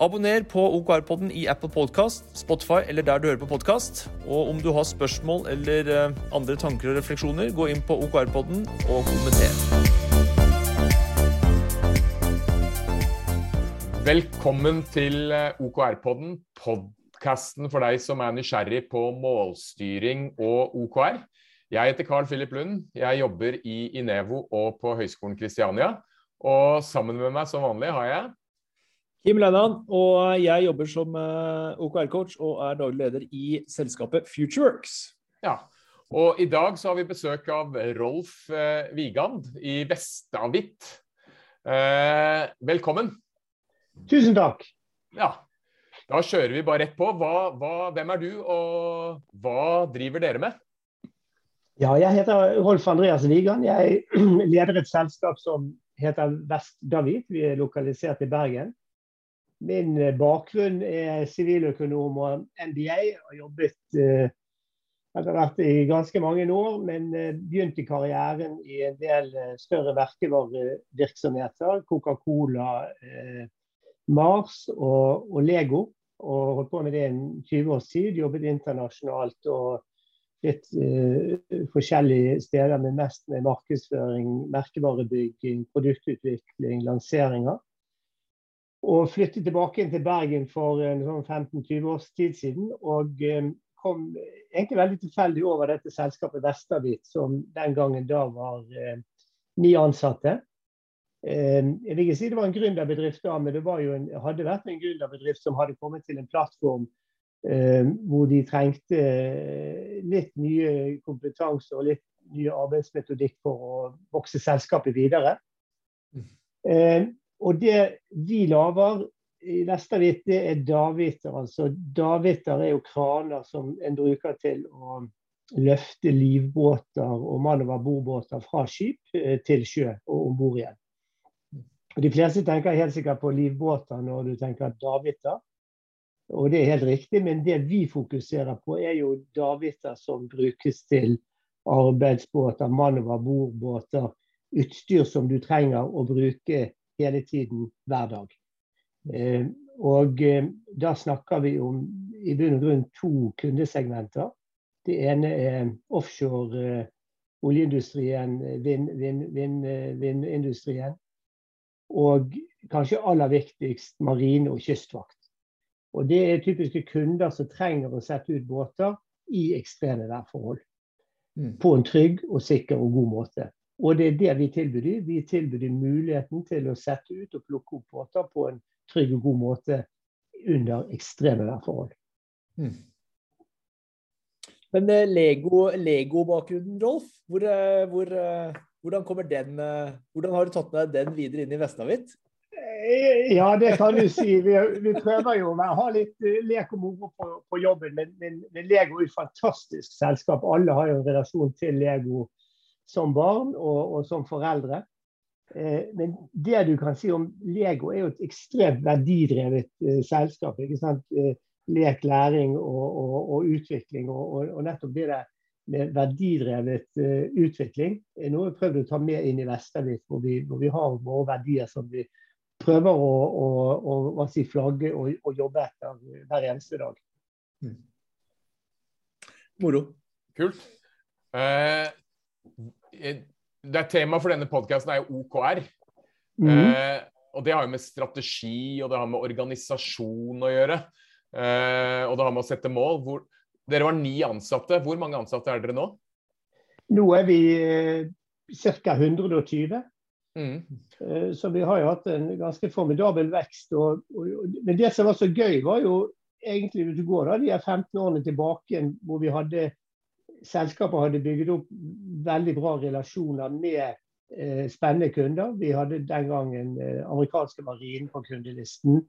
Abonner på OKR-podden i Apple Podcast, Spotify eller der du hører på podkast. Og om du har spørsmål eller eh, andre tanker og refleksjoner, gå inn på OKR-podden og kommenter. Velkommen til eh, OKR-podden, podkasten for deg som er nysgjerrig på målstyring og OKR. Jeg heter Carl Philip Lund. Jeg jobber i Inevo og på Høgskolen Kristiania. Og sammen med meg som vanlig har jeg Kim Lennan, og jeg jobber som eh, OKR-coach og er daglig leder i selskapet Futureworks. Ja, og i dag så har vi besøk av Rolf eh, Vigand i Vestavit. Eh, velkommen. Tusen takk. Ja, da kjører vi bare rett på. Hva, hva, hvem er du, og hva driver dere med? Ja, jeg heter Rolf Andreas Wigand. Jeg leder et selskap som heter Vest-David. Vi er lokalisert i Bergen. Min eh, bakgrunn er siviløkonom og MBA. Har jobbet eh, etter hvert i ganske mange år, men eh, begynte karrieren i en del større merkevarevirksomheter. Coca-Cola, Mars og, og, Lego. Og holdt på med det en 20 års tid. Jobbet internasjonalt og litt forskjellige steder, men mest med markedsføring, merkevarebygging, produktutvikling, lanseringer. Og flyttet tilbake inn til Bergen for sånn 15-20 års tid siden. Og um, kom egentlig veldig tilfeldig over dette selskapet Vesterbit som den gangen da var eh, ni ansatte. Eh, jeg vil ikke si det var en gründerbedrift da, men det en, hadde vært en gründerbedrift som hadde kommet til en plattform eh, hvor de trengte eh, litt nye kompetanse og litt nye arbeidsmetodikk for å vokse selskapet videre. Eh, og det vi lager i Vestervik, det er daviter. Altså, daviter er jo kraner som en bruker til å løfte livbåter og manøverbordbåter fra skip eh, til sjø og om bord igjen. De fleste tenker helt sikkert på livbåter når du tenker daviter. Og det er helt riktig, men det vi fokuserer på, er jo daviter som brukes til arbeidsbåter, manøverbordbåter. Utstyr som du trenger å bruke hele tiden, hver dag. Eh, og eh, da snakker vi om i bunn og grunn to kundesegmenter. Det ene er offshore eh, oljeindustrien, vindindustrien. Vind, vind, og kanskje aller viktigst marine og kystvakt. Og Det er typiske kunder som trenger å sette ut båter i ekstreme værforhold. Mm. På en trygg og sikker og god måte. Og det er det vi tilbyr dem. Vi tilbyr dem muligheten til å sette ut og plukke opp båter på en trygg og god måte under ekstreme værforhold. Mm. Men eh, Lego-bakgrunnen, Lego Rolf, hvor, eh, hvor, eh, hvordan, den, hvordan, har du tatt med den videre inn i Vestavit? Ja, det kan du si. Vi, vi prøver jo å ha litt lek og moro på, på, jobben. Men, men, men, Lego er et fantastisk selskap. Alle har jo en relasjon til Lego som barn og, og som foreldre. men det du kan si om Lego, er jo et ekstremt verdidrevet selskap. ikke sant? lek, læring og, og, og utvikling. Og, og, nettopp det der med verdidrevet uh, utvikling er noe vi prøvd å ta med inn i Vestervik, hvor, hvor, vi har våre verdier som vi prøver å, å, å si, flagge og, og, jobbe etter hver eneste dag. Mm. Moro. Kult. Uh, det er Tema for denne podkasten er jo OKR. Mm. Eh, og Det har jo med strategi og det har med organisasjon å gjøre. Eh, og det har med å sette mål. Hvor, dere var ni ansatte. Hvor mange ansatte er dere nå? Nå er vi uh, ca. 120. Mm. Uh, så vi har jo hatt en ganske formidabel vekst. Og, og, men det som var så gøy, var jo egentlig hvis du går da, de 15 årene tilbake hvor vi hadde selskapet hadde bygget opp veldig bra relasjoner med eh, spennende kunder. Vi hadde den gangen eh, amerikanske marinen på kundelisten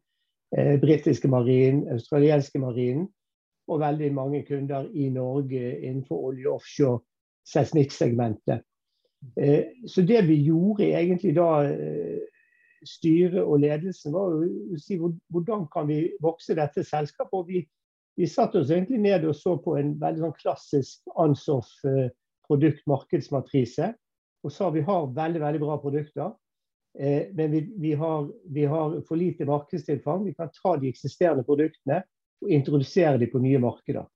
eh, britiske marinen, australienske marinen og veldig mange kunder i Norge innenfor olje, offshore seismikksegmentet. Så det vi gjorde egentlig da, styret og ledelsen, var å si hvordan kan vi vokse dette selskapet. Og vi, vi satte oss egentlig ned og så på en veldig sånn klassisk Ansoff produkt-markedsmatrise. Og sa vi har veldig, veldig bra produkter. Eh, men vi, vi, har, vi, har, for lite markedstilfang. Vi kan ta de eksisterende produktene og introdusere dem på nye markeder.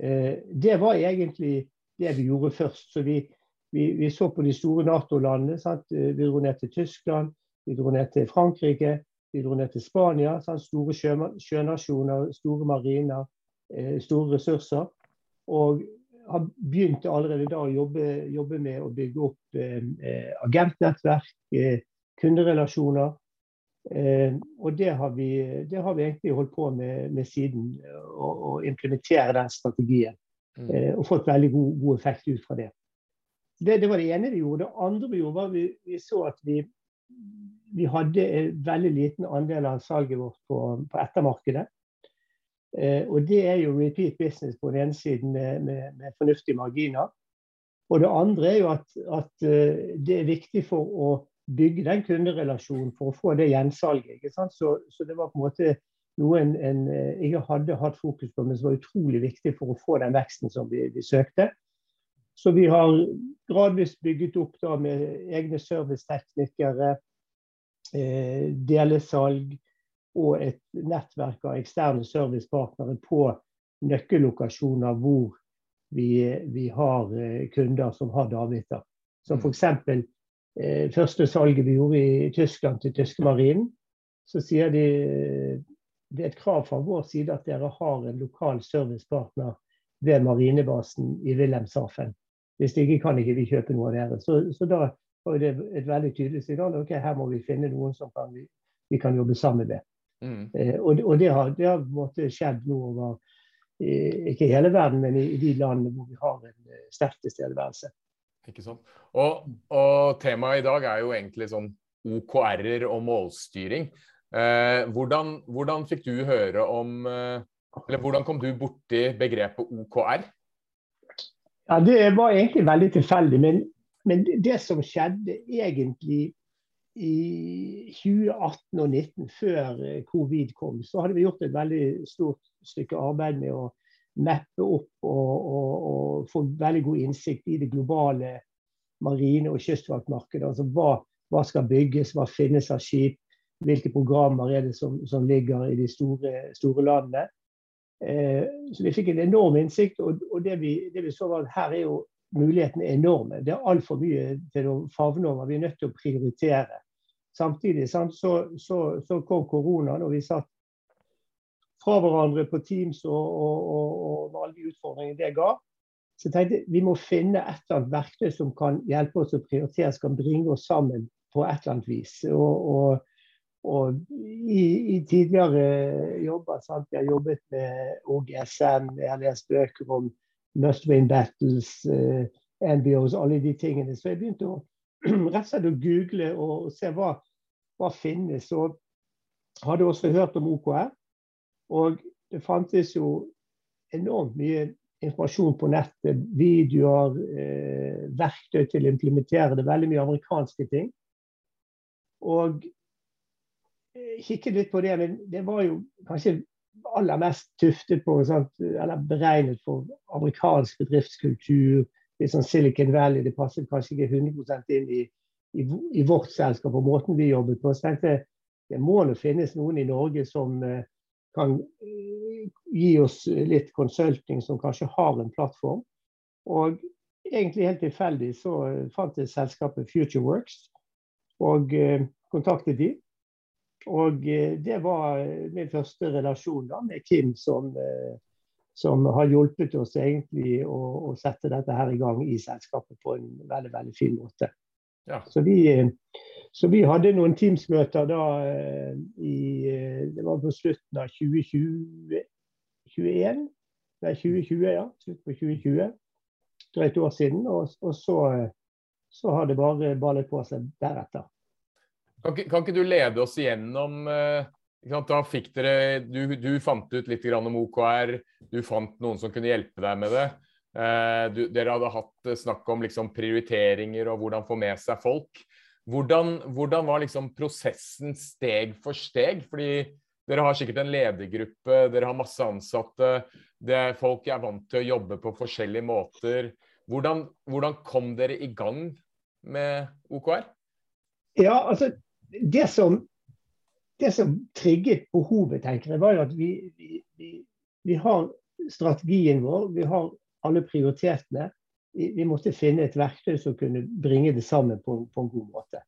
Eh, det var egentlig det vi gjorde først. Så vi, vi så på de store Nato-landene. Eh, vi dro ned til Tyskland, vi dro ned til Frankrike, vi dro ned til Spania. Sant? Store sjø, sjønasjoner, store mariner, store ressurser. Og har begynt allerede da å jobbe, jobbe med å bygge opp eh, agentnettverk, eh, kunderelasjoner. Eh, og det har, vi, det har, vi, egentlig holdt på med, med siden, å, implementere den strategien. Mm. Eh, og fått veldig god, god, effekt ut fra det. det. det. var det ene vi gjorde. Det andre vi gjorde, var vi, vi så at vi, vi hadde en veldig liten andel av salget vårt på, på ettermarkedet. Eh, og det er jo repeat business på den ene siden med, med, med fornuftige marginer. Og det andre er jo at, at uh, det er viktig for å bygge den kunderelasjonen for å få det gjensalget. Så, så, det var på en måte noe en, en, eh, jeg hadde hatt fokus på, men som var utrolig viktig for å få den veksten som vi, vi søkte. Så vi har gradvis bygget opp da med egne serviceteknikere, eh, delesalg, og et nettverk av eksterne servicepartnere på nøkkellokasjoner hvor vi, vi har eh, kunder som har daviter. Som f.eks. Eh, første salget vi gjorde i Tyskland til tyske marinen. Så sier de det er et krav fra vår side at dere har en lokal servicepartner ved marinebasen i Wilhelmshaven. Hvis ikke kan ikke vi kjøpe noe av dere. Så, så da var det et veldig tydelig signal. ok, Her må vi finne noen som kan, vi, vi kan jobbe sammen med. Mm. Eh, og, og, det har, det har skjedd nå over ikke i hele verden, men i, i de landene hvor vi har en eh, sterk tilstedeværelse. Ikke sant. Og, og, temaet i dag er jo egentlig sånn OKR-er og målstyring. Eh, hvordan, hvordan, fikk du høre om eh, Eller hvordan kom du borti begrepet OKR? Ja, Det var egentlig veldig tilfeldig. Men, men det som skjedde egentlig i 2018 og 2019, før eh, covid kom, så hadde vi gjort et veldig stort stykke arbeid med å mappe opp og, og, og få veldig god innsikt i det globale marine- og kystvaktmarkedet. Altså hva, hva, skal bygges, hva finnes av skip, hvilke programmer er det som, som ligger i de store, store landene. Eh, så vi fikk en enorm innsikt, og, og det, vi, det, vi, så var at her er jo mulighetene enorme. Det er altfor mye til å favne over. Vi er nødt til å prioritere. Samtidig så, så, så, kom koronaen, og vi satt fra hverandre på Teams og, og, og, og alle de utfordringene det ga. Så jeg tenkte vi må finne et eller annet verktøy som kan hjelpe oss å prioritere, som kan bringe oss sammen på et eller annet vis. Og, og i, i, tidligere jobber sant? Jeg har jobbet med OGSM, jeg har lest bøker om Must Win Battles, eh, NBOs, alle de tingene. Så jeg begynte å rett og slett å google og se hva, hva finnes. Og hadde også hørt om OKR. Og det fantes jo enormt mye informasjon på nettet. Videoer, eh, verktøy til å implementere det. Veldig mye amerikanske ting. Og eh, kikket litt på det, men det var jo kanskje aller mest tuftet på, sant? eller beregnet for amerikansk bedriftskultur, litt sånn Silicon Valley. Det passet kanskje ikke 100 inn i, i, i, vårt selskap og måten vi jobbet på. Så tenkte jeg det må nå finnes noen i Norge som uh, kan uh, gi oss litt consulting, som kanskje har en plattform. Og egentlig helt tilfeldig så uh, fant jeg selskapet FutureWorks og kontaktet de. Og det var min første relasjon da, med Kim som som har hjulpet oss egentlig å, å, sette dette her i gang i selskapet på en veldig veldig fin måte. Ja. Så, vi, så, vi, hadde noen Teams-møter da eh, i Det var på slutten av 2020, 2021. Nei, 2020, ja. Slutt på 2020. Drøyt år siden. Og, og så, så, har det bare ballet på seg deretter. Kan kan ikke du lede oss igjennom uh da fikk dere, du, du, fant ut litt om OKR, du fant noen som kunne hjelpe deg med det. Eh, du, dere hadde hatt snakk om liksom, prioriteringer og hvordan få med seg folk. Hvordan, hvordan, var liksom prosessen steg for steg? Fordi dere har sikkert en ledergruppe, dere har masse ansatte. Det, er folk er vant til å jobbe på forskjellige måter. Hvordan, hvordan kom dere i gang med OKR? Ja, altså det som, det som trigget behovet, tenker jeg, var jo at vi, vi, vi, vi har strategien vår, vi har alle prioritetene. Vi, måtte finne et verktøy som kunne bringe det sammen på, på en god måte.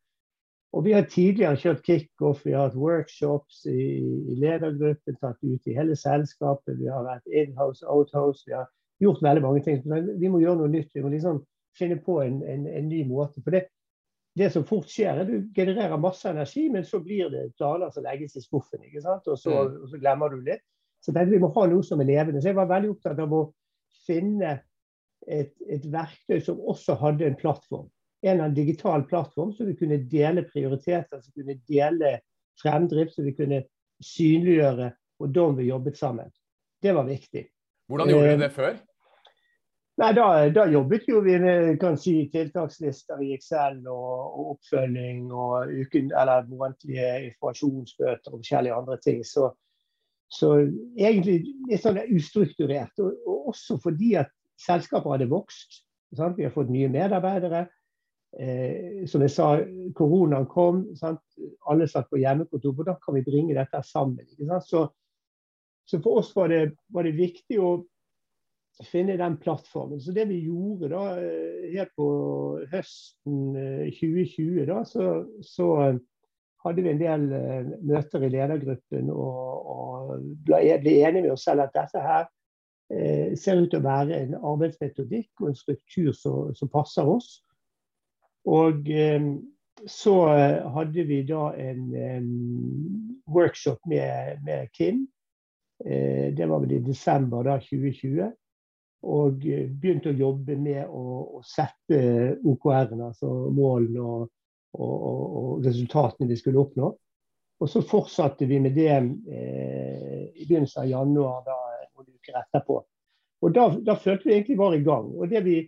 Og Vi har tidligere kjørt kickoff, vi har hatt workshops i, i ledergruppen, tatt ut i hele selskapet. Vi har vært in-house, out-house. Vi har gjort veldig mange ting. Men vi må gjøre noe nytt. Vi må liksom finne på en, en, en ny måte. For det, det som fort skjer, er du genererer masse energi, men så blir det planer som legges i skuffen. ikke sant? Og så, mm. og så glemmer du litt. Så vi må ha noe som er levende. Så jeg var veldig opptatt av å finne et, et verktøy som også hadde en plattform. En av en digital plattform, så vi kunne dele prioriteter, så vi kunne dele fremdrift, så vi kunne synliggjøre hvordan vi jobbet sammen. Det var viktig. Hvordan gjorde dere det før? Nei, da, da, jobbet jo vi med kan si, tiltakslister i Excel og, og oppfølging og uken, eller månedlige informasjonsbøter og forskjellige andre ting. Så, så egentlig litt sånn ustrukturert. Og, og, også fordi at selskapet hadde vokst. Sant? Vi har fått nye medarbeidere. Eh, som jeg sa, koronaen kom. Sant? Alle satt på hjemmekontor. Hvordan kan vi bringe dette sammen? Så, så, for oss var det, var det viktig å finne den plattformen. Så det vi gjorde da, her på høsten 2020, eh, da, så, så eh, hadde vi en del møter i ledergruppen og, og ble, enige med oss selv at dette her eh, ser ut til å være en arbeidsmetodikk og en struktur som, som passer oss. Og eh, så hadde vi da en, en workshop med, med Kim. Eh, det var vel i desember da 2020 og eh, begynte å jobbe med å, å sette OKR-ene, altså målene og, og, og, resultatene vi skulle oppnå. Og så fortsatte vi med det eh, i begynnelsen av januar, da, noen uker etterpå. Og da, da, følte vi egentlig var i gang. Og det vi,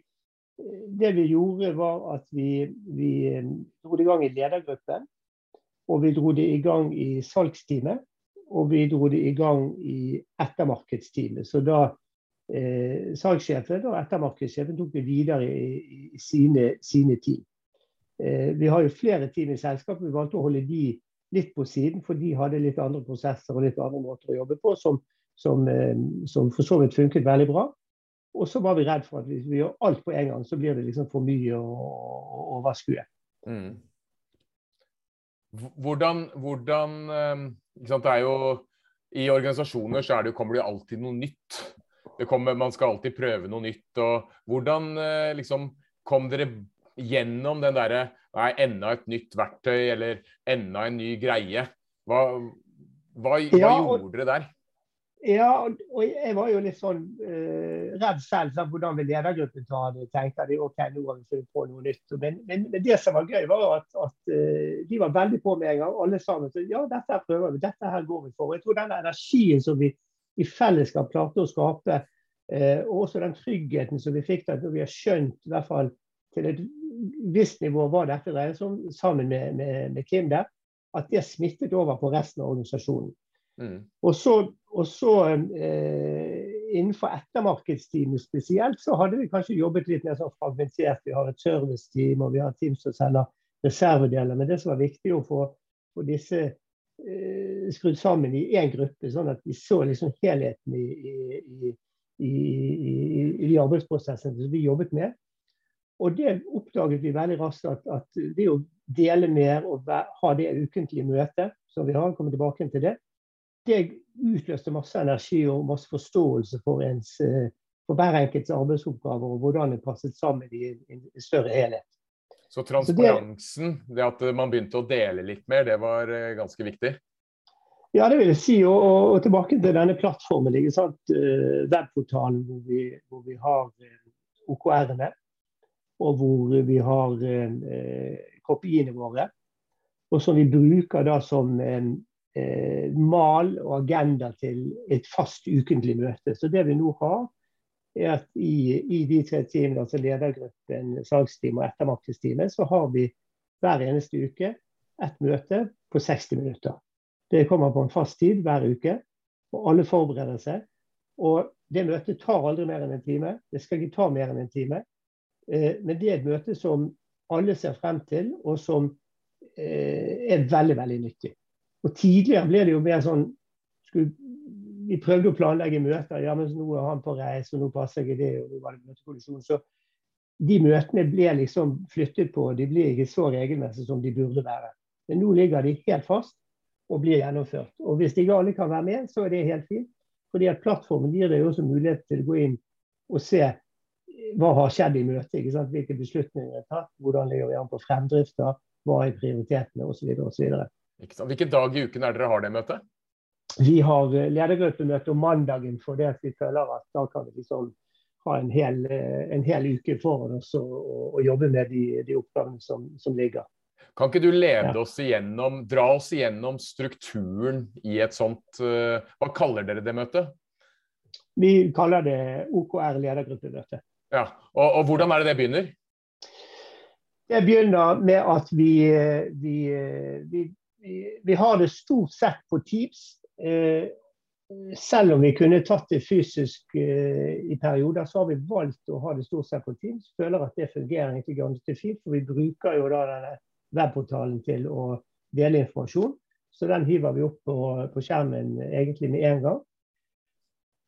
det vi gjorde, var at vi, vi eh, dro det i gang i ledergruppen. Og vi dro det i gang i salgsteamet. Og vi dro det i gang i ettermarkedsteamet. Så da eh, salgssjefen og ettermarkedssjefen tok det videre i, i sine, sine, team. Eh, vi har jo flere team i selskapet. Vi valgte å holde de litt på siden, for de hadde litt andre prosesser og litt andre måter å jobbe på som, som, eh, som for så vidt funket veldig bra. Og så var vi redd for at hvis vi gjør alt på en gang, så blir det liksom for mye å, overskue. Mm. Hvordan, hvordan eh, Det er jo I organisasjoner så det, kommer det jo alltid noe nytt kommer, man skal alltid prøve noe nytt. og Hvordan eh, liksom, kom dere gjennom den derre Nei, enda et nytt verktøy eller enda en ny greie. Hva, hva, hva ja, og, gjorde dere der? Ja, og jeg var jo litt sånn uh, redd selv for hvordan vil ledergruppen ta det. tenkte de, ok, nå har vi funnet på noe nytt. Men, men, men, det som var gøy, var at, at uh, de var veldig på med en gang. Alle sammen. Så, ja, dette her prøver vi, dette her går vi for. Jeg tror den energien som vi i fellesskap klarte å skape. Eh, og også den tryggheten som vi fikk da vi har skjønt i hvert fall til et visst nivå hva dette dreier seg om, sammen med, med, med, Kim der, at det smittet over på resten av organisasjonen. Mm. Og så, og så eh, innenfor ettermarkedsteamet spesielt, så hadde vi kanskje jobbet litt mer sånn fragmentert. Vi har et serviceteam og vi har et team som selger reservedeler. Men det som var viktig få, få disse skrudd sammen i én gruppe, sånn at vi så liksom helheten i, i, i, i, de arbeidsprosessene som vi jobbet med. Og det oppdaget vi veldig raskt at, at det å dele mer og ha det ukentlige møtet som vi har, komme tilbake til det, det utløste masse energi og masse forståelse for, ens, eh, for hver enkelts arbeidsoppgaver og hvordan det passet sammen i en større helhet. Så transparensen, det at man begynte å dele litt mer, det var eh, ganske viktig? Ja, det vil jeg si. Og, og, tilbake til denne plattformen? Eh, webportalen hvor vi, hvor vi har eh, OKR-ene. Og hvor vi har kopiene våre. Og som vi bruker da som en mal og agenda til et fast ukentlig møte. Så det vi nå har, er at i, i de tre teamene, altså ledergruppen, salgsteam og ettermarkedsteamet, så har vi hver eneste uke ett møte på 60 minutter. Det kommer på en fast tid hver uke, og alle forbereder seg. Og det møtet tar aldri mer enn en time. Det skal ikke ta mer enn en time. Eh, men det er et møte som alle ser frem til, og som eh, er veldig, veldig nyttig. Og Tidligere ble det jo mer sånn skulle, Vi prøvde å planlegge møter. ja, men Nå er han på reis, og nå passer ikke det. og nå var det møtekollisjon. Så de møtene ble liksom flyttet på. De blir ikke så regelmessige som de burde være. Men nå ligger de helt fast og blir gjennomført. Og Hvis ikke alle kan være med, så er det helt fint. Fordi at Plattformen gir deg også mulighet til å gå inn og se hva har skjedd i møtet. ikke sant? Hvilke beslutninger er tatt, hvordan ligger vi an på fremdrifter, hva er prioritetene osv. Hvilken dag i uken er dere har det møtet? Vi har eh, ledergruppemøte om mandagen fordi vi føler at da kan vi liksom ha en hel, eh, en hel uke foran oss og, og, og jobbe med de, de oppgavene som, som ligger. Kan ikke du lede ja. oss igjennom, dra oss igjennom strukturen i et sånt uh, Hva kaller dere det møtet? Vi kaller det OKR ledergruppemøte. Ja, og, og, hvordan er det det begynner? Det begynner med at vi, vi, vi, vi har det stort sett på Teams. Eh, selv om vi kunne tatt det fysisk eh, i perioder, så har vi valgt å ha det stort sett på Teams. Føler at det fungerer egentlig ganske fint, for vi bruker jo da denne webportalen til å dele informasjon. Så den hiver vi opp på, på skjermen egentlig med en gang.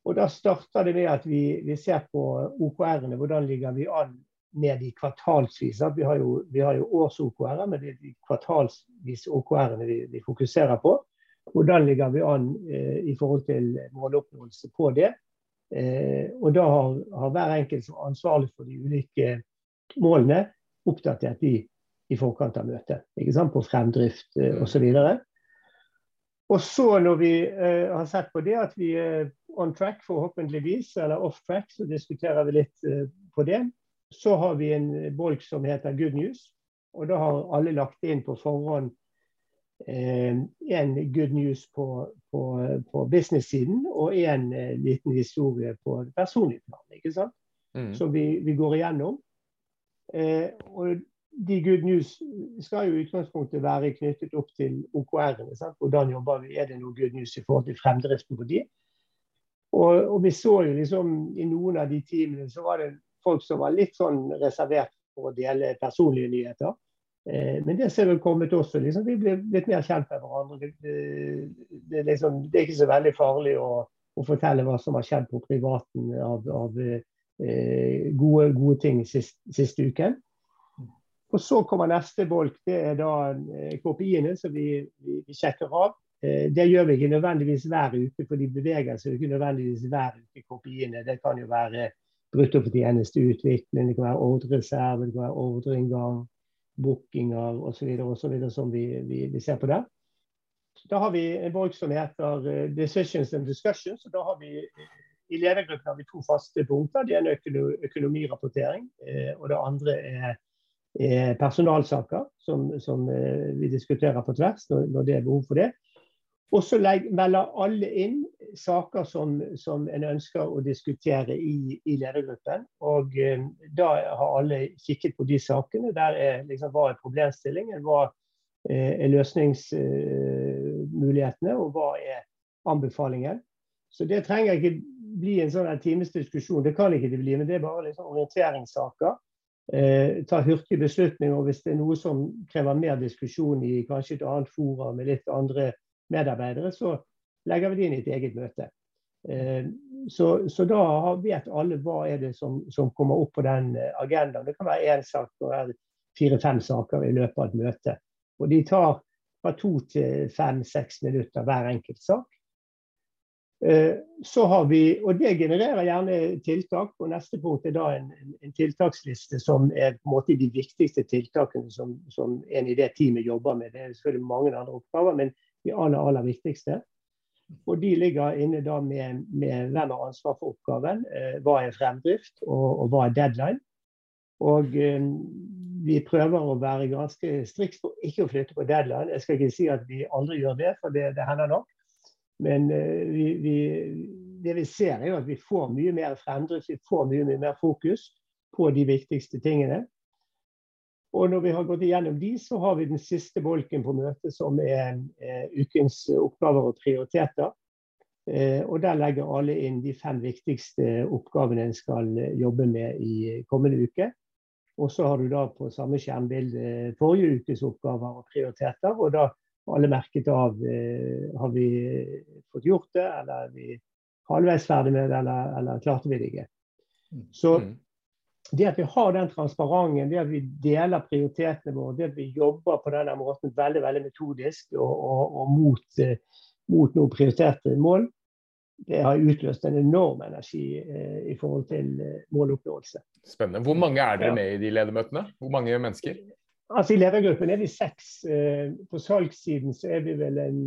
Og Da starter det med at vi, vi ser på OKR-ene. Hvordan ligger vi an med de kvartalsvis? Vi har jo, jo års-OKR-er, men det er de kvartalsvis OKR-ene vi, vi, fokuserer på. Hvordan ligger vi an eh, i forhold til måloppnåelse på det? Eh, og Da har, har hver enkelt som er ansvarlig for de ulike målene oppdatert de i forkant av møtet. Ikke sant? På fremdrift eh, osv. Og så når vi eh, har sett på det at vi er on track forhåpentligvis, eller off track, så diskuterer vi litt eh, på det. Så har vi en bolk som heter good news. Og da har alle lagt inn på forhånd en good news på, på, på business-siden og en eh, liten historie på personlig plan. ikke sant? Mm. Som vi, vi, går igjennom. Eh, og de good news skal jo i utgangspunktet være knyttet opp til OKR-ene. Hvordan jobber vi? Er det noe good news i forhold til fremdriften på de? Og, og, vi så jo liksom i noen av de teamene så var det folk som var litt sånn reservert for å dele personlige nyheter. Eh, men det ser vel kommet også. Liksom, vi blir litt mer kjent med hverandre. Det, det, det, liksom, det, er ikke så veldig farlig å, å, fortelle hva som har skjedd på privaten av, av eh, gode, gode, ting sist, siste uken. Og Så kommer neste bolk. Det er da eh, KPI-ene som vi, vi, vi, sjekker av. Eh, det gjør vi ikke nødvendigvis hver uke, for de beveger seg ikke nødvendigvis hver uke. KPI-ene. Det kan jo være bruttofortjeneste, utvikling, det kan være ordreserve, det kan være ordreinngang, bookinger osv. som vi, vi, vi, ser på der. Da har vi en bolk som heter eh, Decisions and Discussions. og da har vi I ledergruppen har vi to faste punkter. Det ene er økonomirapportering, og det andre er Eh, personalsaker som, som, eh, vi diskuterer på tvers når, det er behov for det. Og så melder alle inn saker som, som en ønsker å diskutere i, i ledergruppen. Og eh, da har alle kikket på de sakene. Der er liksom, Hva er problemstillingen? Hva eh, er løsningsmulighetene? og hva er anbefalingen? Så det trenger ikke bli en sånn timesdiskusjon. Det kan ikke det bli, men det er bare liksom orienteringssaker eh, ta hurtige beslutninger. Hvis det er noe som krever mer diskusjon i kanskje et annet fora med litt andre medarbeidere, så legger vi det inn i et eget møte. Eh, så, så, da vet alle hva er det som, som kommer opp på den eh, agendaen. Det kan være én sak og fire-fem saker i løpet av et møte. Og de tar fra to til fem-seks minutter hver enkelt sak. Eh, så har vi, og Det genererer gjerne tiltak. og Neste punkt er da en, en tiltaksliste som er på en måte de viktigste tiltakene som, som en i det teamet jobber med. Det er selvfølgelig mange andre oppgaver, men de aller, aller viktigste. Og De ligger inne da med, med hvem har ansvar for oppgaven, eh, hva er fremdrift og, og, hva er deadline. Og eh, Vi prøver å være ganske strikt på ikke å flytte på deadline. Jeg skal ikke si at vi aldri gjør det, for det, det hender nok. Men eh, vi, vi, det vi ser, er jo at vi får mye mer fremdrift, vi får mye, mye mer fokus på de viktigste tingene. Og når vi har gått igjennom de, så har vi den siste bolken på møtet, som er eh, ukens oppgaver og prioriteter. Eh, og Der legger alle inn de fem viktigste oppgavene en skal jobbe med i kommende uke. Og så har du da på samme skjermbilde forrige ukes oppgaver og prioriteter. Og da alle merket av eh, har vi fått gjort det, eller er vi halvveis ferdig med det, eller, eller klarte vi det ikke. Mm. Så mm. Det at vi har den transparenten, det at vi deler prioritetene våre, det at vi jobber på denne måten veldig veldig metodisk og, og, og mot, eh, mot noen prioriterte mål, det har utløst en enorm energi eh, i forhold til eh, måloppnåelse. Spennende. Hvor mange er dere med i de ledermøtene? Hvor mange mennesker? Altså I ledergruppen er vi seks. Eh, på salgssiden så er vi vel en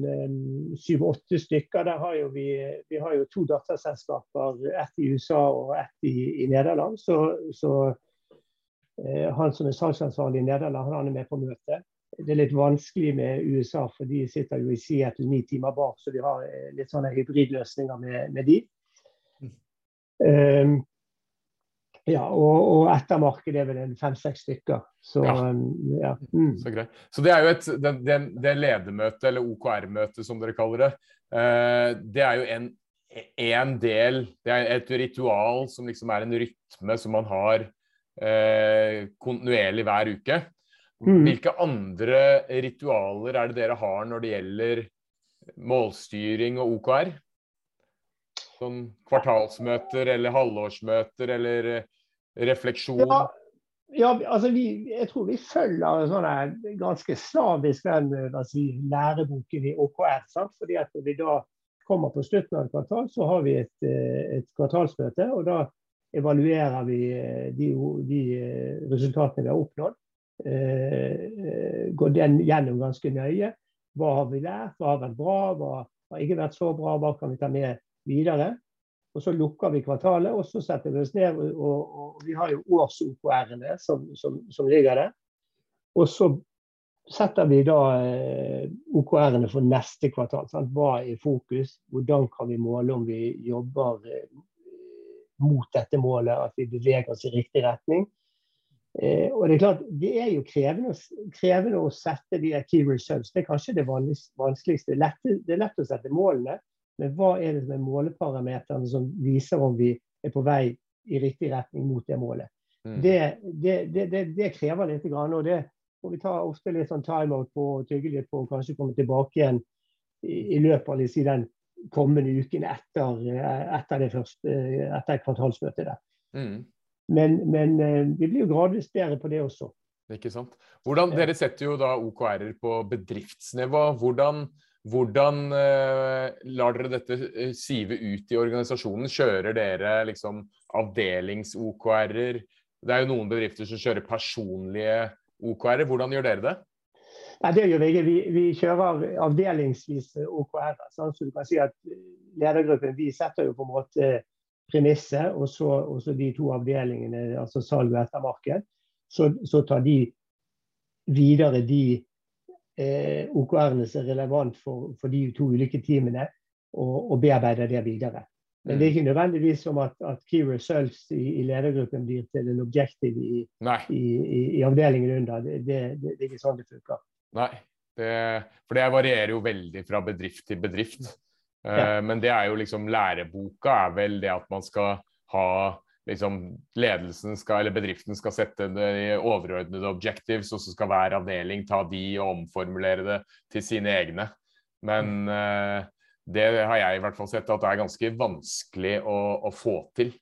syv-åtte stykker. Der har vi, vi, har jo to datterselskaper, ett i USA og ett i, i Nederland. Så, så eh, han som er salgsansvarlig i Nederland, han er med på møtet. Det er litt vanskelig med USA, for de sitter jo i Seattle ni timer bak. Så vi har eh, litt sånne hybridløsninger med, med de. Um, ja, og, og ettermarkedet er vel en fem-seks stykker. Så, ja. Um, ja. Mm. Så. Så det er jo et det, det, det ledermøtet, eller OKR-møtet som dere kaller det, eh, det er jo en, en, del Det er et ritual som liksom er en rytme som man har eh, kontinuerlig hver uke. Mm. Hvilke andre ritualer er det dere har når det gjelder målstyring og OKR? Sånn kvartalsmøter eller halvårsmøter eller eh, refleksjon? Ja, ja altså vi, jeg tror vi følger sånn ganske slavisk den eh, si, læreboken i OKR. Sant? fordi at Når vi da kommer på slutten av et kvartal, så har vi et, eh, et kvartalsmøte. og Da evaluerer vi de, de resultatene vi har oppnådd. Går den gjennom ganske nøye. Hva har vi lært, hva har vært bra, hva har ikke vært så bra, hva kan vi ta med videre. Og Så lukker vi kvartalet, og så setter vi oss ned. og, og, Vi har jo års-OKR-ene som, som, som, ligger der. Og så setter vi da eh, OKR-ene for neste kvartal. Sant? Hva er fokus? Hvordan kan vi måle om vi jobber eh, mot dette målet, at vi beveger oss i riktig retning? Eh, og Det er klart, det er jo krevende, krevende å sette de key results. Det er kanskje det vanskeligste. Lette, det er lett å sette målene. Men hva er det som er måleparameterne som viser om vi er på vei i riktig retning mot det målet? Mm. Det, det, det, det, krever litt. Grann, og det får vi ta ofte litt sånn timeout på og tygge litt på og kanskje komme tilbake igjen i, i løpet av si, den kommende uken etter, etter det første, etter kvartalsmøtet. der. Mm. Men, men, eh, vi blir jo gradvis bedre på det også. Hvordan, dere setter jo da OKR-er på bedriftsnivå. Hvordan hvordan eh, lar dere dette eh, sive ut i organisasjonen? Kjører dere liksom avdelings-OKR-er? Det er jo noen bedrifter som kjører personlige OKR-er. Hvordan gjør dere det? Nei, det gjør Vi ikke. Vi, vi kjører avdelingsvis OKR. Sånn, så du kan si at Ledergruppen vi setter jo på en måte premisset, og så, og de to avdelingene, altså salg og ettermarked, så, så tar de videre de eh, OKR-ene som er relevant for, for, de to ulike teamene, og, og bearbeider det videre. Men det er ikke nødvendigvis som at, at key results i, i, ledergruppen blir til en objektiv i, i, i, avdelingen under. Det, det, det, er ikke sånn det funker. Nei, for det varierer jo veldig fra bedrift til bedrift. Ja. Uh, men det er jo liksom læreboka er vel det at man skal ha liksom, ledelsen skal, eller bedriften skal sette det overordnede objectives, og så skal hver avdeling ta de og omformulere det til sine egne. Men uh, det har jeg i hvert fall sett at det er ganske vanskelig å, å få til.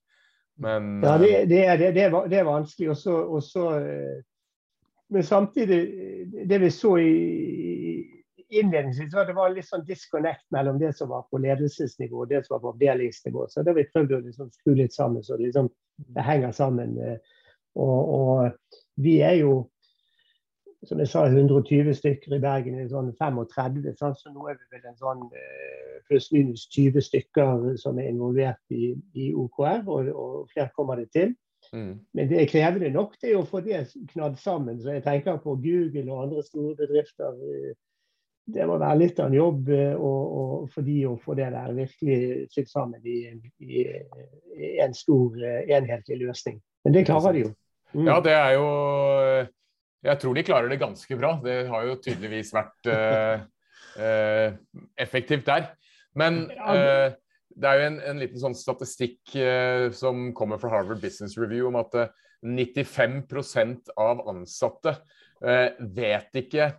Men Ja, det, det, er, det, er, det er, vanskelig. Også, også, eh, men samtidig, det vi så i innledningsvis var det var litt sånn disconnect mellom det som var på ledelsesnivå og det som var på avdelingsnivå. Så det har vi prøvd å liksom skru litt sammen, så liksom det henger sammen. Eh, og, og, vi er jo, som jeg sa, 120 stykker i Bergen. i sånn 35, Sant? så nå er vi vel en sånn eh, pluss-minus 20 stykker som er involvert i, i OKR, og, og flere kommer det til. Mm. Men det er krevende nok det å få det knadd sammen. Så jeg tenker på Google og andre store bedrifter. Eh, det må være litt av en jobb og, og for de å få det der virkelig sydd sammen i, i, i, en stor enhetlig løsning. Men det klarer de jo. Mm. Ja, det er jo Jeg tror de klarer det ganske bra. Det har jo tydeligvis vært uh, uh, effektivt der. Men uh, det er jo en, en liten sånn statistikk som kommer fra Harvard Business Review om at 95% av ansatte vet ikke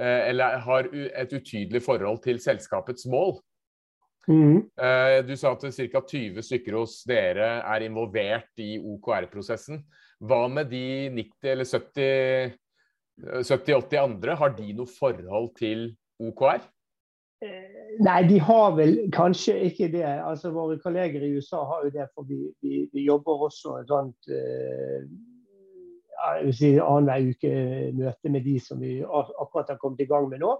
eller har et utydelig forhold til selskapets mål. Mm. Du sa at ca. 20 stykker hos dere er involvert i OKR-prosessen. Hva med de 90 eller 70-80 andre? Har de noe forhold til OKR? Eh, nei, de har vel kanskje ikke det. Altså, Våre kolleger i USA har jo det, for vi, vi, vi jobber også et sånt si annenhver uke møte med de som vi akkurat har kommet i gang med nå.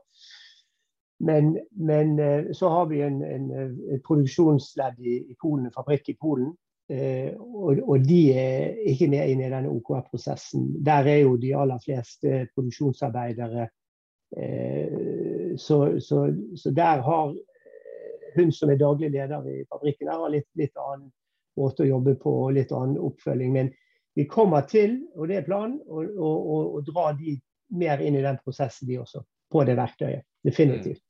Men, men uh, så har vi en, en, en produksjonsledd i, i Polen, en fabrikk i Polen, Eh, og, og, de er ikke med inn i denne OKR-prosessen. Der er jo de aller fleste produksjonsarbeidere. Eh, så, så, så, der har hun som er daglig leder i fabrikken, der har litt, litt annen måte å jobbe på og litt annen oppfølging. Men vi kommer til, og det er planen, å dra de mer inn i den prosessen, de også. På det verktøyet. Definitivt.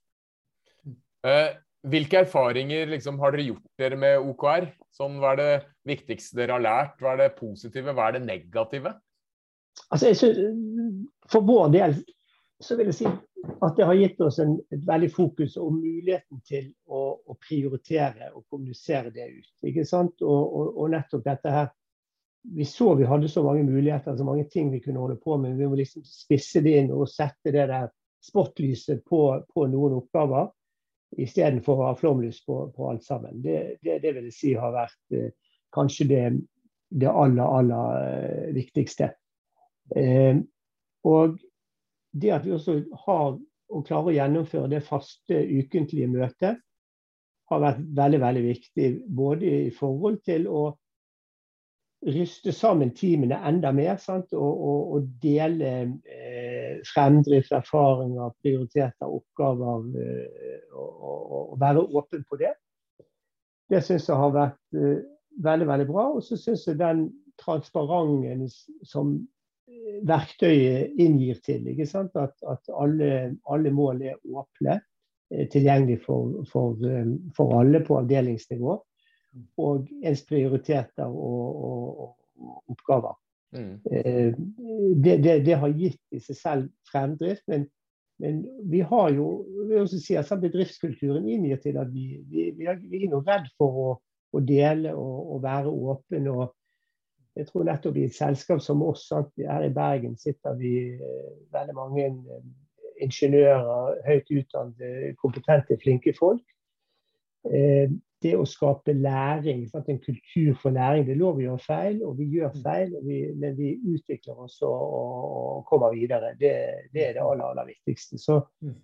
Mm. Uh, hvilke erfaringer liksom, har dere gjort dere med OKR? Sånn, hva er det viktigste dere har lært? Hva er det positive, hva er det negative? Altså, synes, for vår del så vil jeg si at det har gitt oss en, et veldig fokus og muligheten til å, å, prioritere og kommunisere det ut. ikke sant? Og, og, og, nettopp dette her Vi så vi hadde så mange muligheter, så mange ting vi kunne holde på med. Vi må liksom spisse det inn og sette det der spotlyset på, på noen oppgaver istedenfor å ha flomlys på, på, alt sammen. Det, det, det, vil jeg si har vært eh, kanskje det, det, aller, aller eh, viktigste. Eh, og det at vi også har og klarer å gjennomføre det faste ukentlige møtet, har vært veldig, veldig viktig. Både i forhold til å ryste sammen teamene enda mer sant? Og, og, og dele eh, fremdrift, erfaringer, prioriterte oppgaver. Eh, og, og, være åpen på det. Det syns jeg har vært eh, veldig veldig bra. Og så syns jeg den transparenten som eh, verktøyet inngir til, at, at alle, alle, mål er åpne, eh, tilgjengelig for, for, eh, for alle på avdelingsnivå og ens prioriteter og, og, og oppgaver. Mm. Eh, det, det, det, har gitt i seg selv fremdrift, men, men vi har jo vil også si at bedriftskulturen inngir til at vi, vi, vi, er, vi noe redd for å, å dele og, og, være åpen. og jeg tror nettopp i et selskap som oss, sant, her i Bergen sitter vi eh, veldig mange eh, ingeniører, høyt utdannede, kompetente, flinke folk. Eh, det å skape læring, sant? en kultur for læring. Det er lov å gjøre feil, og vi gjør mm. feil, vi, men vi utvikler oss og, og kommer videre. Det, det, er det aller, aller viktigste. Så, mm.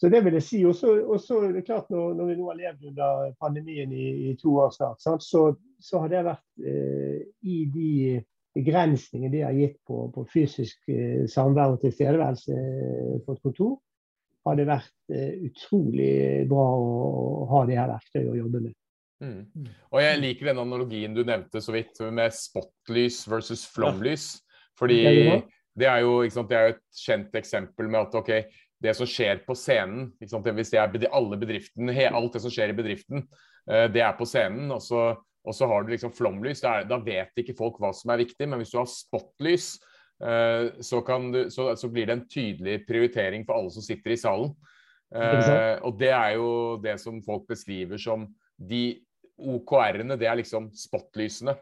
så det vil jeg si. Og så er det klart, når, når, vi nå har levd under pandemien i, i to år snart, så, så, har det vært eh, i de begrensningene det har gitt på, på fysisk eh, samvær og tilstedeværelse eh, på et kontor, har det vært eh, utrolig bra å ha det her verktøyet å jobbe med. Mm. Og jeg liker den analogien du nevnte så vidt, med spotlys versus flomlys. Fordi det er jo sant, det er et kjent eksempel med at ok, det som skjer på scenen sant, Hvis det er alle bedriften, alt det som skjer i bedriften, eh, det er på scenen. og så, og så har du liksom flomlys. Er, da vet ikke folk hva som er viktig. Men hvis du har spotlys, så, du, så, så, blir det en tydelig prioritering for alle som sitter i salen. Uh, og det er jo det som folk beskriver som de OKR-ene, det er liksom spotlysene.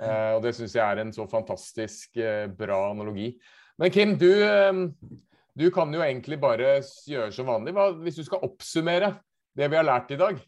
Uh, og det syns jeg er en så fantastisk bra analogi. Men Kim, du, du kan jo egentlig bare gjøre som vanlig. Hva, hvis du skal oppsummere det vi har lært i dag,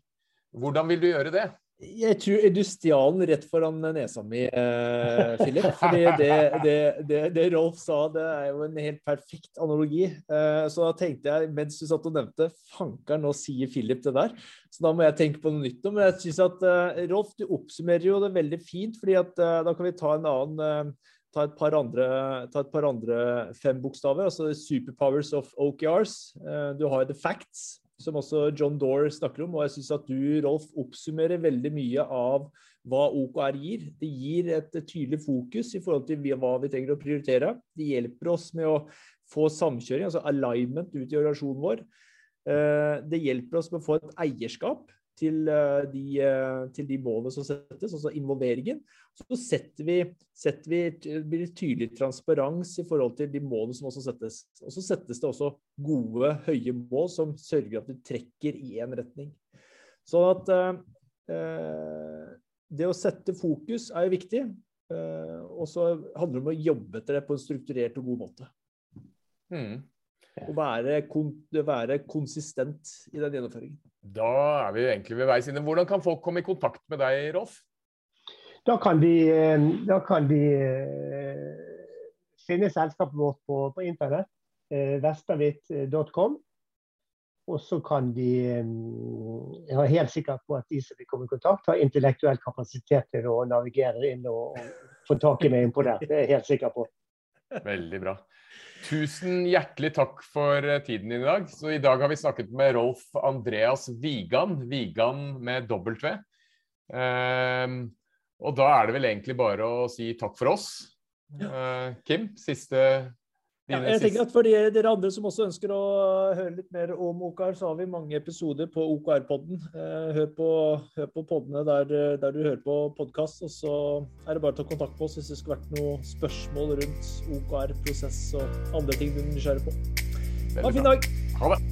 hvordan vil du gjøre det? Jeg tror du stjal den rett foran nesa mi, eh, Philip. fordi det, det, det, det, Rolf sa, det er jo en helt perfekt analogi. Eh, så da tenkte jeg, mens du satt og nevnte, fanker, nå sier Philip det der. Så da må jeg tenke på noe nytt. Men jeg synes at eh, Rolf, du oppsummerer jo det veldig fint. fordi at eh, da kan vi ta en annen, eh, ta et par andre, ta et par andre fem bokstaver. altså Superpowers of OKRs. Du har The Facts, som også John Dore snakker om. Og jeg syns at du, Rolf, oppsummerer veldig mye av hva OKR gir. Det gir et tydelig fokus i forhold til hva vi trenger å prioritere. Det hjelper oss med å få samkjøring, altså alignment, ut i organisasjonen vår. Eh, det hjelper oss med å få et eierskap til eh, de, eh, til de målene som settes, altså involveringen. Så setter vi, setter vi, blir tydelig transparens i forhold til de målene som også settes. Og så settes det også gode, høye mål som sørger at vi trekker i én retning. Sånn at eh, det å sette fokus er jo viktig. Eh, og så handler det om å jobbe etter det på en strukturert og god måte. Mm. Og være, kon være, konsistent i den gjennomføringen. Da er vi egentlig ved veis ende. Hvordan kan folk komme i kontakt med deg, Rolf? Da kan de, eh, da kan de eh, finne selskapet vårt på, på internett. Vestavit.com. Og så kan de Jeg er helt sikker på at de som vil komme i kontakt, har intellektuell kapasitet til å navigere inn og, og få tak i meg innpå det. Det er jeg helt sikker på. Veldig bra. Tusen hjertelig takk for eh, tiden din i dag. Så I dag har vi snakket med Rolf Andreas Vigan, Vigan med W. Eh, og da er det vel egentlig bare å si takk for oss. Eh, Kim, siste ja, jeg tenker at For dere andre som også ønsker å høre litt mer om OKR, så har vi mange episoder på OKR-podden. Eh, hør, hør, på poddene der, der, du hører på podkast. Og så er det bare å ta kontakt med oss hvis det skulle vært noen spørsmål rundt OKR, prosess og andre ting du er nysgjerrig på. Ha en fin dag. Ha det.